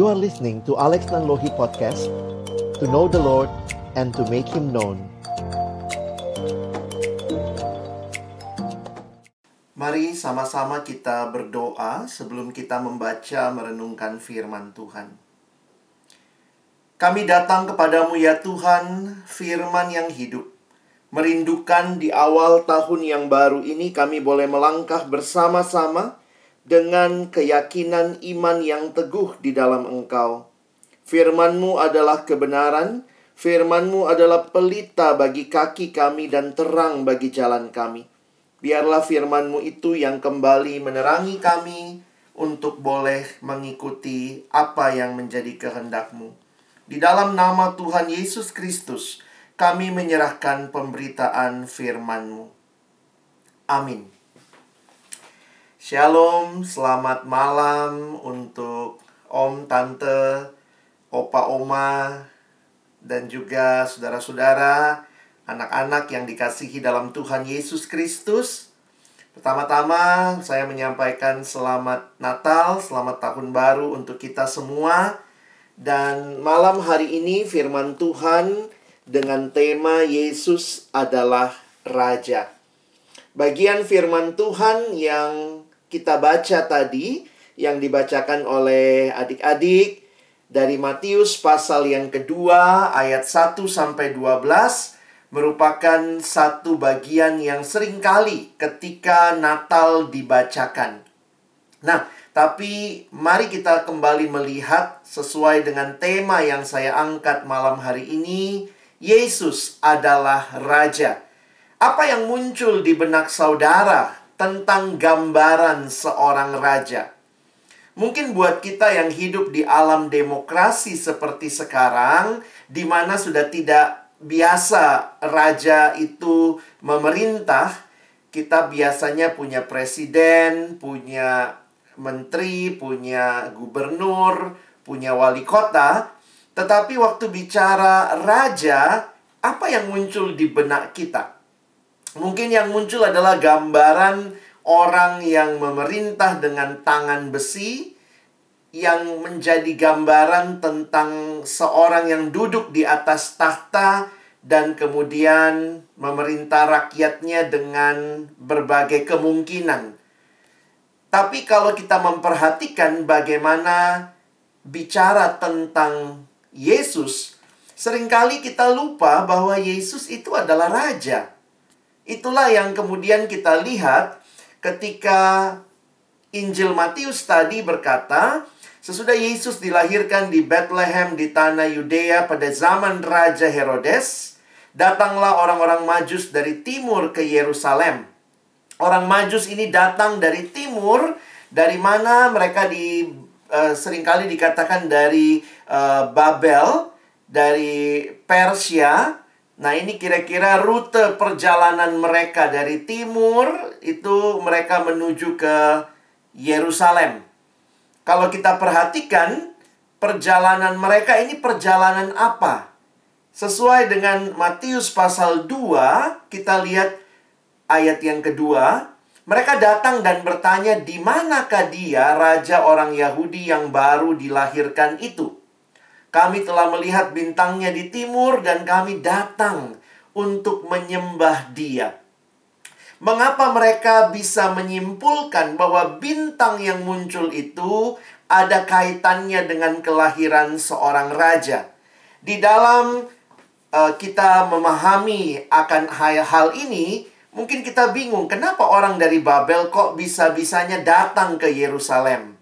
You are listening to Alex Nanlohi Podcast To know the Lord and to make Him known Mari sama-sama kita berdoa sebelum kita membaca merenungkan firman Tuhan. Kami datang kepadamu ya Tuhan, firman yang hidup. Merindukan di awal tahun yang baru ini kami boleh melangkah bersama-sama dengan keyakinan iman yang teguh di dalam Engkau. Firman-Mu adalah kebenaran, Firman-Mu adalah pelita bagi kaki kami dan terang bagi jalan kami. Biarlah firman-Mu itu yang kembali menerangi kami untuk boleh mengikuti apa yang menjadi kehendak-Mu. Di dalam nama Tuhan Yesus Kristus, kami menyerahkan pemberitaan firman-Mu. Amin. Shalom, selamat malam untuk Om, Tante, Opa, Oma, dan juga saudara-saudara, anak-anak yang dikasihi dalam Tuhan Yesus Kristus. Pertama-tama, saya menyampaikan selamat Natal, selamat Tahun Baru untuk kita semua. Dan malam hari ini firman Tuhan dengan tema Yesus adalah Raja. Bagian firman Tuhan yang kita baca tadi yang dibacakan oleh adik-adik dari Matius pasal yang kedua ayat 1 sampai 12 merupakan satu bagian yang sering kali ketika Natal dibacakan. Nah, tapi mari kita kembali melihat sesuai dengan tema yang saya angkat malam hari ini, Yesus adalah raja. Apa yang muncul di benak saudara tentang gambaran seorang raja. Mungkin buat kita yang hidup di alam demokrasi seperti sekarang, di mana sudah tidak biasa raja itu memerintah, kita biasanya punya presiden, punya menteri, punya gubernur, punya wali kota. Tetapi waktu bicara raja, apa yang muncul di benak kita? Mungkin yang muncul adalah gambaran orang yang memerintah dengan tangan besi yang menjadi gambaran tentang seorang yang duduk di atas tahta dan kemudian memerintah rakyatnya dengan berbagai kemungkinan. Tapi kalau kita memperhatikan bagaimana bicara tentang Yesus, sering kali kita lupa bahwa Yesus itu adalah raja. Itulah yang kemudian kita lihat ketika Injil Matius tadi berkata, sesudah Yesus dilahirkan di Bethlehem di tanah Yudea pada zaman Raja Herodes, datanglah orang-orang Majus dari timur ke Yerusalem. Orang Majus ini datang dari timur, dari mana mereka di uh, sering kali dikatakan dari uh, Babel, dari Persia, Nah, ini kira-kira rute perjalanan mereka dari timur itu mereka menuju ke Yerusalem. Kalau kita perhatikan perjalanan mereka ini perjalanan apa? Sesuai dengan Matius pasal 2, kita lihat ayat yang kedua, mereka datang dan bertanya di manakah dia raja orang Yahudi yang baru dilahirkan itu? Kami telah melihat bintangnya di timur dan kami datang untuk menyembah dia. Mengapa mereka bisa menyimpulkan bahwa bintang yang muncul itu ada kaitannya dengan kelahiran seorang raja? Di dalam uh, kita memahami akan hal-hal ini, mungkin kita bingung kenapa orang dari Babel kok bisa-bisanya datang ke Yerusalem.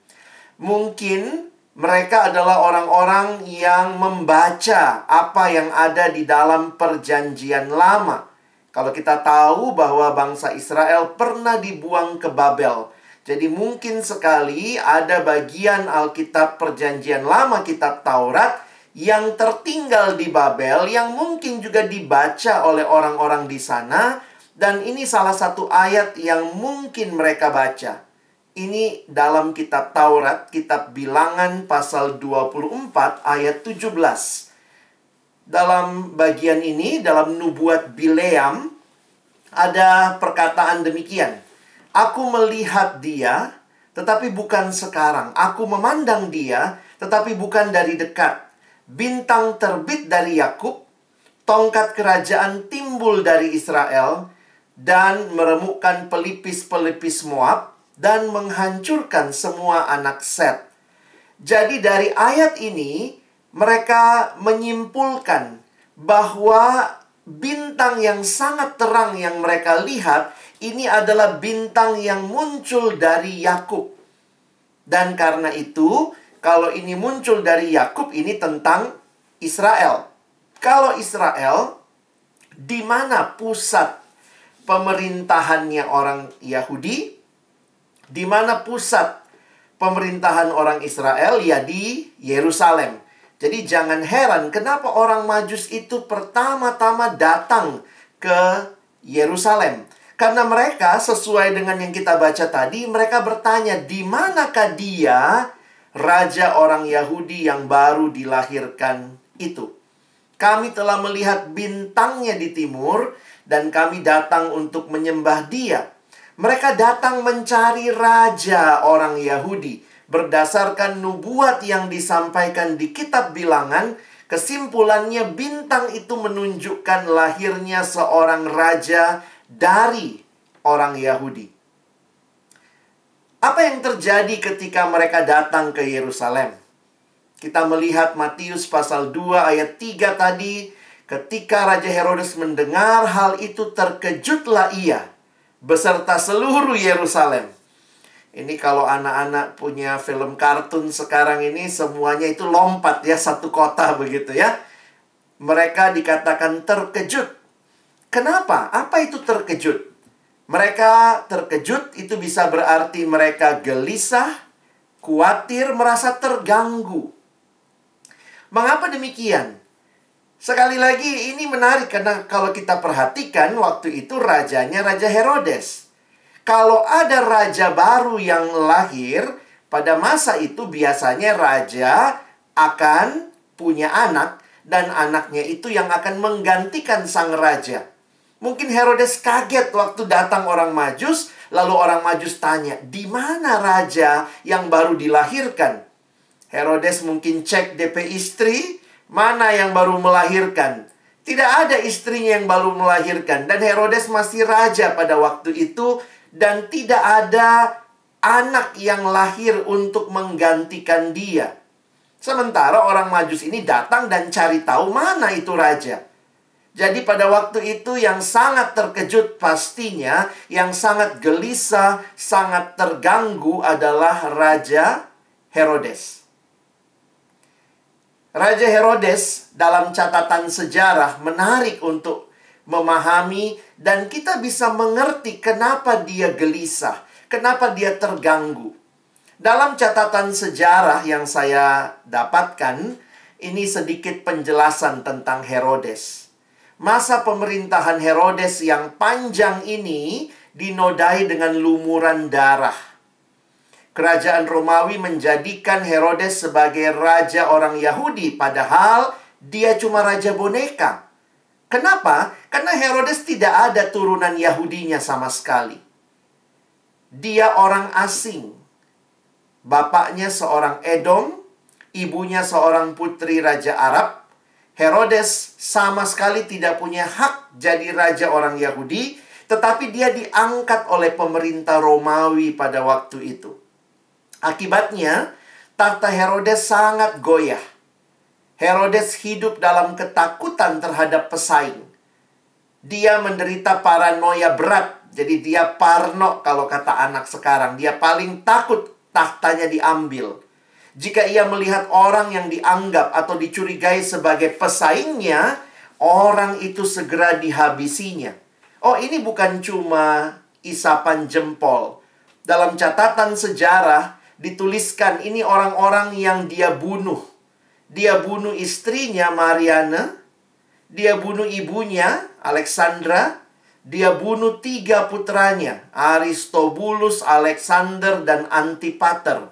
Mungkin mereka adalah orang-orang yang membaca apa yang ada di dalam Perjanjian Lama. Kalau kita tahu bahwa bangsa Israel pernah dibuang ke Babel, jadi mungkin sekali ada bagian Alkitab Perjanjian Lama, Kitab Taurat, yang tertinggal di Babel, yang mungkin juga dibaca oleh orang-orang di sana, dan ini salah satu ayat yang mungkin mereka baca. Ini dalam kitab Taurat, kitab Bilangan pasal 24 ayat 17. Dalam bagian ini, dalam nubuat Bileam, ada perkataan demikian. Aku melihat dia, tetapi bukan sekarang. Aku memandang dia, tetapi bukan dari dekat. Bintang terbit dari Yakub, tongkat kerajaan timbul dari Israel, dan meremukkan pelipis-pelipis Moab, dan menghancurkan semua anak Set. Jadi dari ayat ini, mereka menyimpulkan bahwa bintang yang sangat terang yang mereka lihat ini adalah bintang yang muncul dari Yakub. Dan karena itu, kalau ini muncul dari Yakub ini tentang Israel. Kalau Israel di mana pusat pemerintahannya orang Yahudi? Di mana pusat pemerintahan orang Israel? Ya di Yerusalem. Jadi jangan heran kenapa orang Majus itu pertama-tama datang ke Yerusalem. Karena mereka sesuai dengan yang kita baca tadi, mereka bertanya, "Di manakah dia, raja orang Yahudi yang baru dilahirkan itu?" Kami telah melihat bintangnya di timur dan kami datang untuk menyembah dia. Mereka datang mencari raja orang Yahudi berdasarkan nubuat yang disampaikan di kitab bilangan, kesimpulannya bintang itu menunjukkan lahirnya seorang raja dari orang Yahudi. Apa yang terjadi ketika mereka datang ke Yerusalem? Kita melihat Matius pasal 2 ayat 3 tadi, ketika Raja Herodes mendengar hal itu terkejutlah ia beserta seluruh Yerusalem. Ini kalau anak-anak punya film kartun sekarang ini semuanya itu lompat ya satu kota begitu ya. Mereka dikatakan terkejut. Kenapa? Apa itu terkejut? Mereka terkejut itu bisa berarti mereka gelisah, khawatir, merasa terganggu. Mengapa demikian? Sekali lagi ini menarik karena kalau kita perhatikan waktu itu rajanya Raja Herodes kalau ada raja baru yang lahir, pada masa itu biasanya raja akan punya anak dan anaknya itu yang akan menggantikan sang raja. Mungkin Herodes kaget waktu datang orang Majus, lalu orang Majus tanya, "Di mana raja yang baru dilahirkan?" Herodes mungkin cek DP istri, mana yang baru melahirkan. Tidak ada istrinya yang baru melahirkan dan Herodes masih raja pada waktu itu dan tidak ada anak yang lahir untuk menggantikan dia. Sementara orang Majus ini datang dan cari tahu mana itu raja. Jadi pada waktu itu yang sangat terkejut pastinya, yang sangat gelisah, sangat terganggu adalah Raja Herodes. Raja Herodes dalam catatan sejarah menarik untuk memahami, dan kita bisa mengerti kenapa dia gelisah, kenapa dia terganggu. Dalam catatan sejarah yang saya dapatkan, ini sedikit penjelasan tentang Herodes. Masa pemerintahan Herodes yang panjang ini dinodai dengan lumuran darah. Kerajaan Romawi menjadikan Herodes sebagai raja orang Yahudi, padahal dia cuma raja boneka. Kenapa? Karena Herodes tidak ada turunan Yahudinya sama sekali. Dia orang asing. Bapaknya seorang Edom, ibunya seorang putri raja Arab. Herodes sama sekali tidak punya hak jadi raja orang Yahudi, tetapi dia diangkat oleh pemerintah Romawi pada waktu itu. Akibatnya, tahta Herodes sangat goyah Herodes hidup dalam ketakutan terhadap pesaing. Dia menderita paranoia berat. Jadi dia parno kalau kata anak sekarang. Dia paling takut tahtanya diambil. Jika ia melihat orang yang dianggap atau dicurigai sebagai pesaingnya, orang itu segera dihabisinya. Oh, ini bukan cuma isapan jempol. Dalam catatan sejarah dituliskan ini orang-orang yang dia bunuh dia bunuh istrinya Mariana. Dia bunuh ibunya Alexandra. Dia bunuh tiga putranya Aristobulus, Alexander, dan Antipater.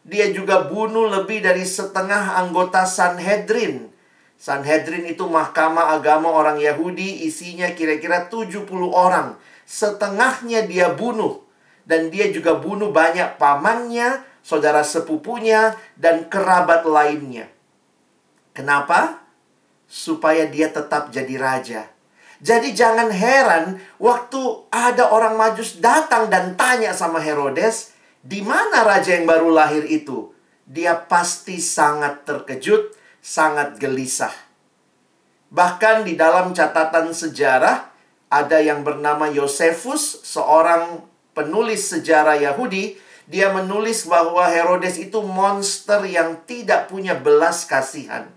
Dia juga bunuh lebih dari setengah anggota Sanhedrin. Sanhedrin itu mahkamah agama orang Yahudi isinya kira-kira 70 orang. Setengahnya dia bunuh. Dan dia juga bunuh banyak pamannya, saudara sepupunya, dan kerabat lainnya. Kenapa? Supaya dia tetap jadi raja. Jadi jangan heran waktu ada orang Majus datang dan tanya sama Herodes, di mana raja yang baru lahir itu? Dia pasti sangat terkejut, sangat gelisah. Bahkan di dalam catatan sejarah ada yang bernama Yosefus, seorang penulis sejarah Yahudi, dia menulis bahwa Herodes itu monster yang tidak punya belas kasihan.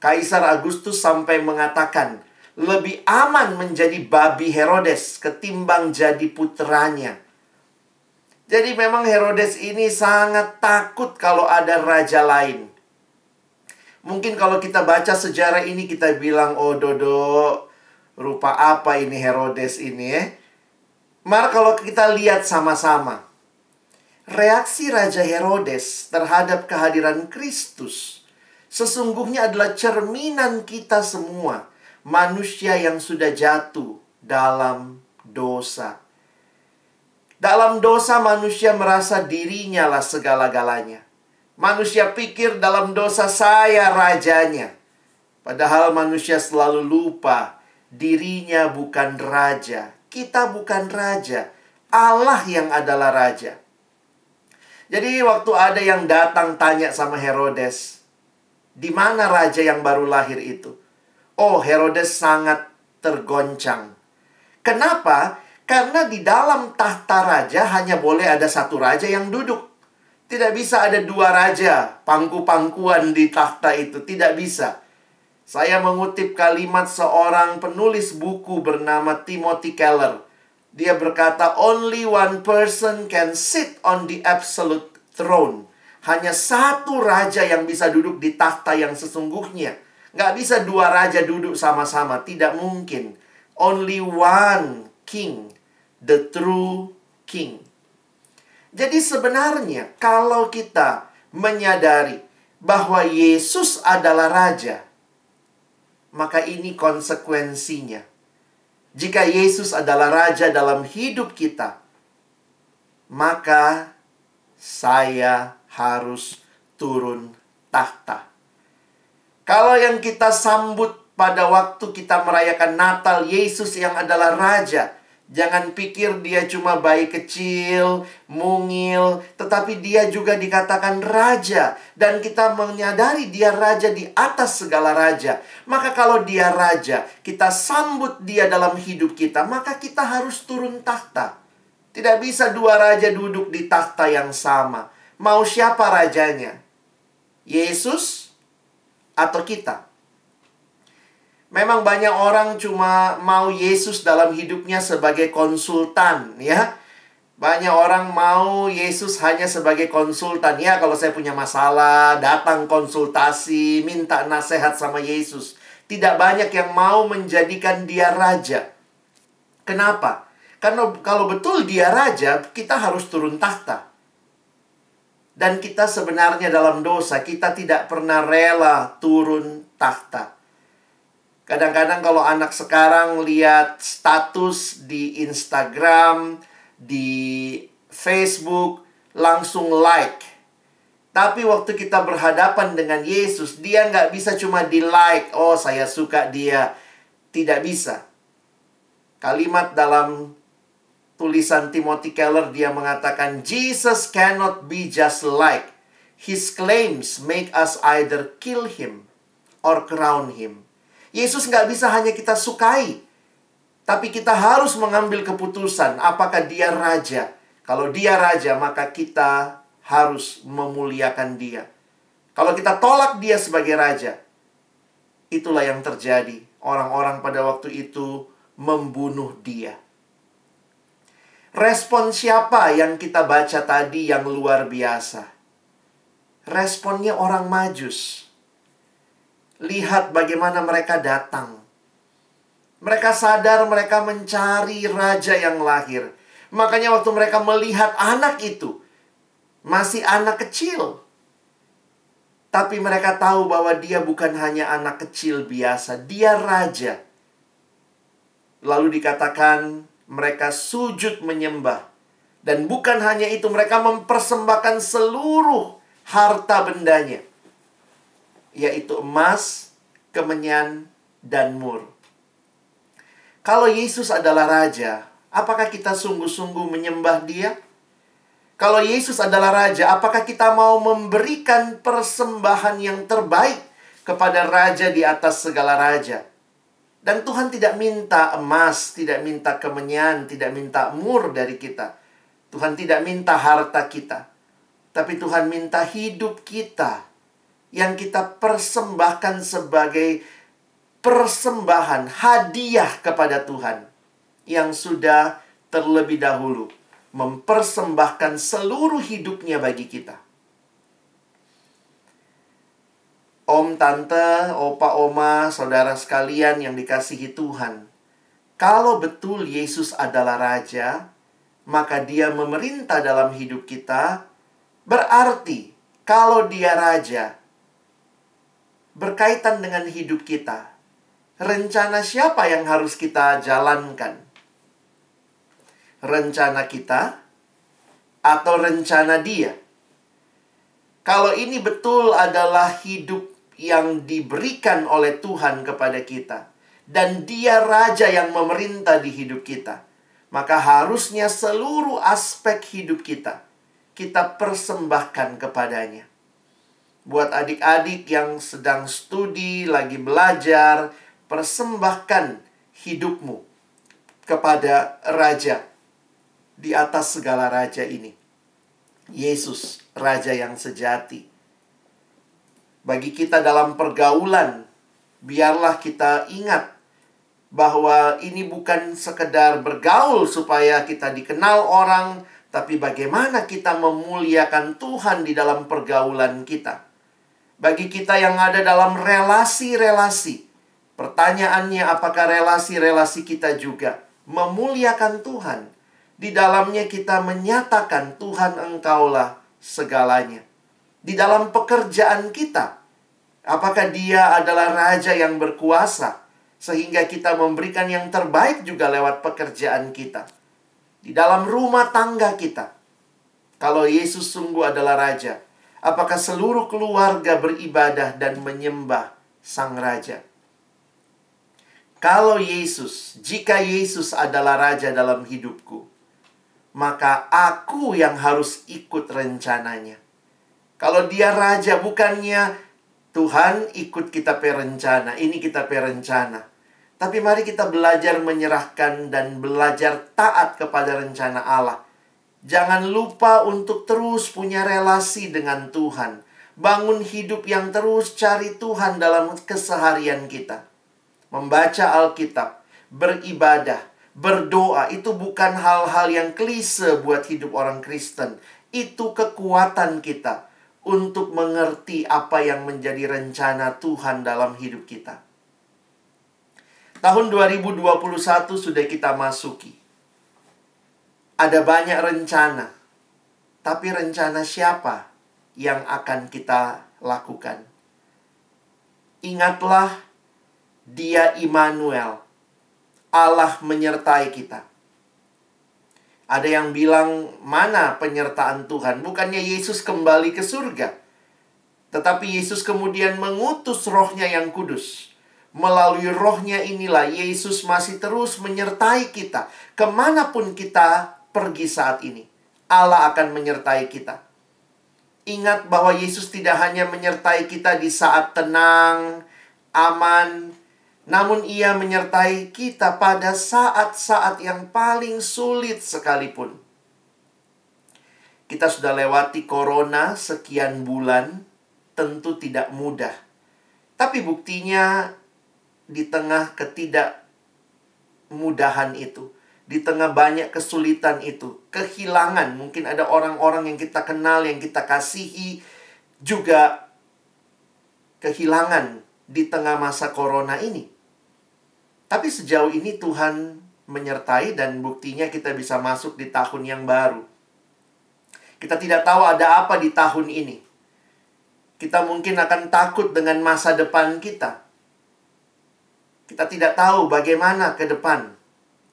Kaisar Agustus sampai mengatakan, lebih aman menjadi babi Herodes ketimbang jadi putranya. Jadi memang Herodes ini sangat takut kalau ada raja lain. Mungkin kalau kita baca sejarah ini kita bilang, oh Dodo, rupa apa ini Herodes ini ya. Mari kalau kita lihat sama-sama. Reaksi Raja Herodes terhadap kehadiran Kristus sesungguhnya adalah cerminan kita semua manusia yang sudah jatuh dalam dosa. Dalam dosa manusia merasa dirinya lah segala-galanya. Manusia pikir dalam dosa saya rajanya. Padahal manusia selalu lupa dirinya bukan raja. Kita bukan raja. Allah yang adalah raja. Jadi waktu ada yang datang tanya sama Herodes, di mana raja yang baru lahir itu? Oh, Herodes sangat tergoncang. Kenapa? Karena di dalam tahta raja hanya boleh ada satu raja yang duduk. Tidak bisa ada dua raja, pangku-pangkuan di tahta itu. Tidak bisa. Saya mengutip kalimat seorang penulis buku bernama Timothy Keller. Dia berkata, only one person can sit on the absolute throne. Hanya satu raja yang bisa duduk di tahta yang sesungguhnya. Nggak bisa dua raja duduk sama-sama. Tidak mungkin. Only one king. The true king. Jadi sebenarnya kalau kita menyadari bahwa Yesus adalah raja, maka ini konsekuensinya. Jika Yesus adalah raja dalam hidup kita, maka saya harus turun tahta. Kalau yang kita sambut pada waktu kita merayakan Natal, Yesus yang adalah Raja. Jangan pikir dia cuma bayi kecil, mungil, tetapi dia juga dikatakan raja. Dan kita menyadari dia raja di atas segala raja. Maka kalau dia raja, kita sambut dia dalam hidup kita, maka kita harus turun tahta. Tidak bisa dua raja duduk di tahta yang sama. Mau siapa rajanya? Yesus atau kita. Memang banyak orang cuma mau Yesus dalam hidupnya sebagai konsultan, ya. Banyak orang mau Yesus hanya sebagai konsultan. Ya, kalau saya punya masalah, datang konsultasi, minta nasihat sama Yesus. Tidak banyak yang mau menjadikan dia raja. Kenapa? Karena kalau betul dia raja, kita harus turun tahta. Dan kita sebenarnya dalam dosa, kita tidak pernah rela turun tahta. Kadang-kadang kalau anak sekarang lihat status di Instagram, di Facebook, langsung like. Tapi waktu kita berhadapan dengan Yesus, dia nggak bisa cuma di like. Oh, saya suka dia. Tidak bisa. Kalimat dalam tulisan Timothy Keller dia mengatakan Jesus cannot be just like his claims make us either kill him or crown him. Yesus nggak bisa hanya kita sukai, tapi kita harus mengambil keputusan apakah dia raja. Kalau dia raja, maka kita harus memuliakan dia. Kalau kita tolak dia sebagai raja, itulah yang terjadi. Orang-orang pada waktu itu membunuh dia. Respon siapa yang kita baca tadi yang luar biasa? Responnya orang Majus. Lihat bagaimana mereka datang. Mereka sadar mereka mencari raja yang lahir. Makanya waktu mereka melihat anak itu, masih anak kecil. Tapi mereka tahu bahwa dia bukan hanya anak kecil biasa, dia raja. Lalu dikatakan mereka sujud menyembah Dan bukan hanya itu, mereka mempersembahkan seluruh harta bendanya, yaitu emas, kemenyan, dan mur. Kalau Yesus adalah raja, apakah kita sungguh-sungguh menyembah Dia? Kalau Yesus adalah raja, apakah kita mau memberikan persembahan yang terbaik kepada raja di atas segala raja? Dan Tuhan tidak minta emas, tidak minta kemenyan, tidak minta mur dari kita. Tuhan tidak minta harta kita, tapi Tuhan minta hidup kita yang kita persembahkan sebagai persembahan hadiah kepada Tuhan yang sudah terlebih dahulu mempersembahkan seluruh hidupnya bagi kita. Om, tante, opa, oma, saudara sekalian yang dikasihi Tuhan, kalau betul Yesus adalah Raja, maka dia memerintah dalam hidup kita, berarti kalau dia raja, berkaitan dengan hidup kita, rencana siapa yang harus kita jalankan? Rencana kita atau rencana dia? Kalau ini betul adalah hidup yang diberikan oleh Tuhan kepada kita, dan Dia raja yang memerintah di hidup kita maka harusnya seluruh aspek hidup kita kita persembahkan kepadanya. Buat adik-adik yang sedang studi, lagi belajar, persembahkan hidupmu kepada Raja di atas segala raja ini. Yesus, Raja yang sejati. Bagi kita dalam pergaulan, biarlah kita ingat bahwa ini bukan sekedar bergaul supaya kita dikenal orang, tapi bagaimana kita memuliakan Tuhan di dalam pergaulan kita. Bagi kita yang ada dalam relasi-relasi, pertanyaannya apakah relasi-relasi kita juga memuliakan Tuhan? Di dalamnya kita menyatakan Tuhan engkaulah segalanya. Di dalam pekerjaan kita, apakah dia adalah raja yang berkuasa? sehingga kita memberikan yang terbaik juga lewat pekerjaan kita. Di dalam rumah tangga kita. Kalau Yesus sungguh adalah raja, apakah seluruh keluarga beribadah dan menyembah sang raja? Kalau Yesus, jika Yesus adalah raja dalam hidupku, maka aku yang harus ikut rencananya. Kalau dia raja, bukannya Tuhan ikut kita perencana, ini kita perencana. Tapi mari kita belajar menyerahkan dan belajar taat kepada rencana Allah. Jangan lupa untuk terus punya relasi dengan Tuhan. Bangun hidup yang terus cari Tuhan dalam keseharian kita. Membaca Alkitab, beribadah, berdoa itu bukan hal-hal yang klise buat hidup orang Kristen. Itu kekuatan kita untuk mengerti apa yang menjadi rencana Tuhan dalam hidup kita. Tahun 2021 sudah kita masuki. Ada banyak rencana. Tapi rencana siapa yang akan kita lakukan? Ingatlah dia Immanuel. Allah menyertai kita. Ada yang bilang, mana penyertaan Tuhan? Bukannya Yesus kembali ke surga. Tetapi Yesus kemudian mengutus rohnya yang kudus. Melalui rohnya inilah Yesus masih terus menyertai kita. Ke mana pun kita pergi saat ini. Allah akan menyertai kita. Ingat bahwa Yesus tidak hanya menyertai kita di saat tenang, aman, namun ia menyertai kita pada saat-saat yang paling sulit sekalipun. Kita sudah lewati corona sekian bulan, tentu tidak mudah. Tapi buktinya di tengah ketidakmudahan itu, di tengah banyak kesulitan itu, kehilangan, mungkin ada orang-orang yang kita kenal, yang kita kasihi, juga kehilangan di tengah masa corona ini. Tapi sejauh ini Tuhan menyertai dan buktinya kita bisa masuk di tahun yang baru. Kita tidak tahu ada apa di tahun ini. Kita mungkin akan takut dengan masa depan kita. Kita tidak tahu bagaimana ke depan.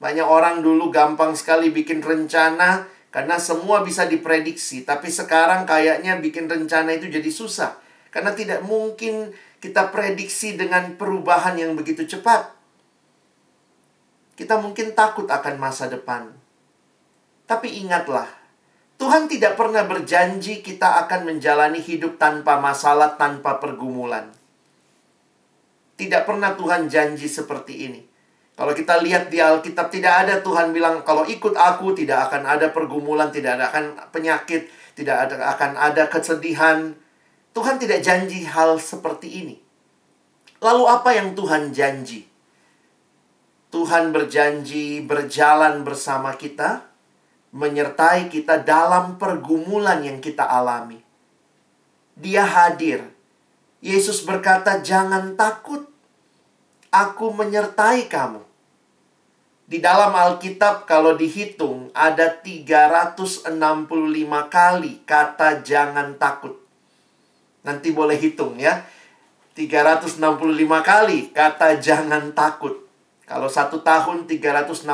Banyak orang dulu gampang sekali bikin rencana, Karena semua bisa diprediksi, tapi sekarang kayaknya bikin rencana itu jadi susah. Karena tidak mungkin kita prediksi dengan perubahan yang begitu cepat. Kita mungkin takut akan masa depan. Tapi ingatlah, Tuhan tidak pernah berjanji kita akan menjalani hidup tanpa masalah, tanpa pergumulan. Tidak pernah Tuhan janji seperti ini. Kalau kita lihat di Alkitab tidak ada Tuhan bilang kalau ikut aku tidak akan ada pergumulan, tidak ada akan penyakit, tidak ada akan ada kesedihan. Tuhan tidak janji hal seperti ini. Lalu apa yang Tuhan janji? Tuhan berjanji berjalan bersama kita, menyertai kita dalam pergumulan yang kita alami. Dia hadir. Yesus berkata, "Jangan takut aku menyertai kamu. Di dalam Alkitab kalau dihitung ada 365 kali kata jangan takut. Nanti boleh hitung ya. 365 kali kata jangan takut. Kalau satu tahun 365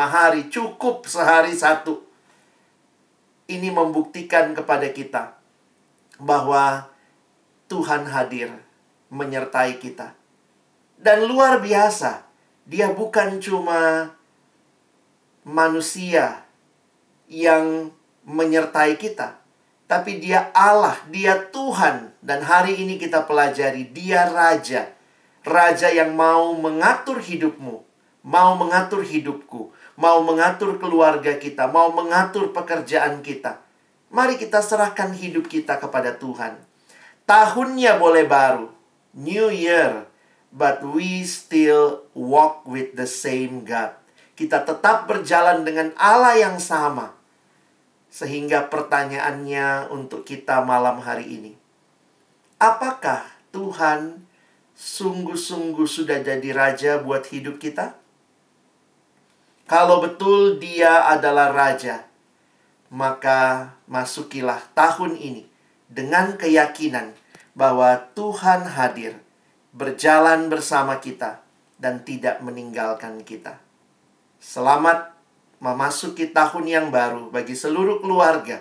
hari cukup sehari satu. Ini membuktikan kepada kita bahwa Tuhan hadir menyertai kita. Dan luar biasa, dia bukan cuma manusia yang menyertai kita, tapi dia Allah, dia Tuhan. Dan hari ini kita pelajari, dia Raja. Raja yang mau mengatur hidupmu, mau mengatur hidupku, mau mengatur keluarga kita, mau mengatur pekerjaan kita. Mari kita serahkan hidup kita kepada Tuhan. Tahunnya boleh baru, New Year, but we still walk with the same God. Kita tetap berjalan dengan Allah yang sama. Sehingga pertanyaannya untuk kita malam hari ini. Apakah Tuhan sungguh-sungguh sudah jadi raja buat hidup kita? Kalau betul dia adalah raja, maka masukilah tahun ini dengan keyakinan bahwa Tuhan hadir berjalan bersama kita dan tidak meninggalkan kita. Selamat memasuki tahun yang baru bagi seluruh keluarga.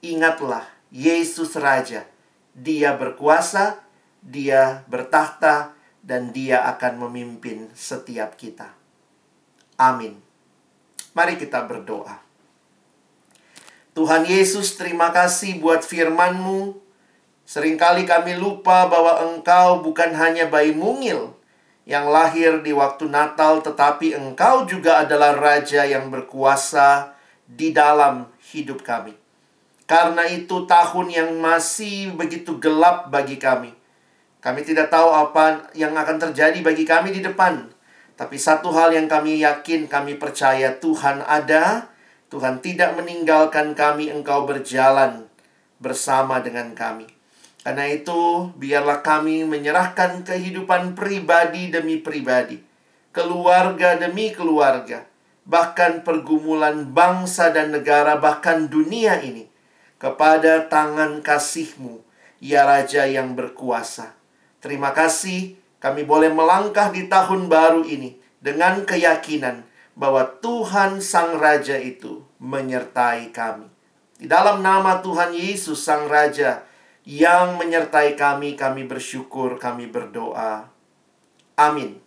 Ingatlah, Yesus Raja. Dia berkuasa, dia bertahta, dan dia akan memimpin setiap kita. Amin. Mari kita berdoa. Tuhan Yesus, terima kasih buat firman-Mu Seringkali kami lupa bahwa engkau bukan hanya bayi mungil yang lahir di waktu Natal, tetapi engkau juga adalah Raja yang berkuasa di dalam hidup kami. Karena itu tahun yang masih begitu gelap bagi kami. Kami tidak tahu apa yang akan terjadi bagi kami di depan. Tapi satu hal yang kami yakin, kami percaya Tuhan ada. Tuhan tidak meninggalkan kami, engkau berjalan bersama dengan kami. Karena itu, biarlah kami menyerahkan kehidupan pribadi demi pribadi, keluarga demi keluarga, bahkan pergumulan bangsa dan negara, bahkan dunia ini, kepada tangan kasih-Mu, ya Raja yang berkuasa. Terima kasih kami boleh melangkah di tahun baru ini dengan keyakinan bahwa Tuhan Sang Raja itu menyertai kami. Di dalam nama Tuhan Yesus Sang Raja, yang menyertai kami. Kami bersyukur, kami berdoa. Amin.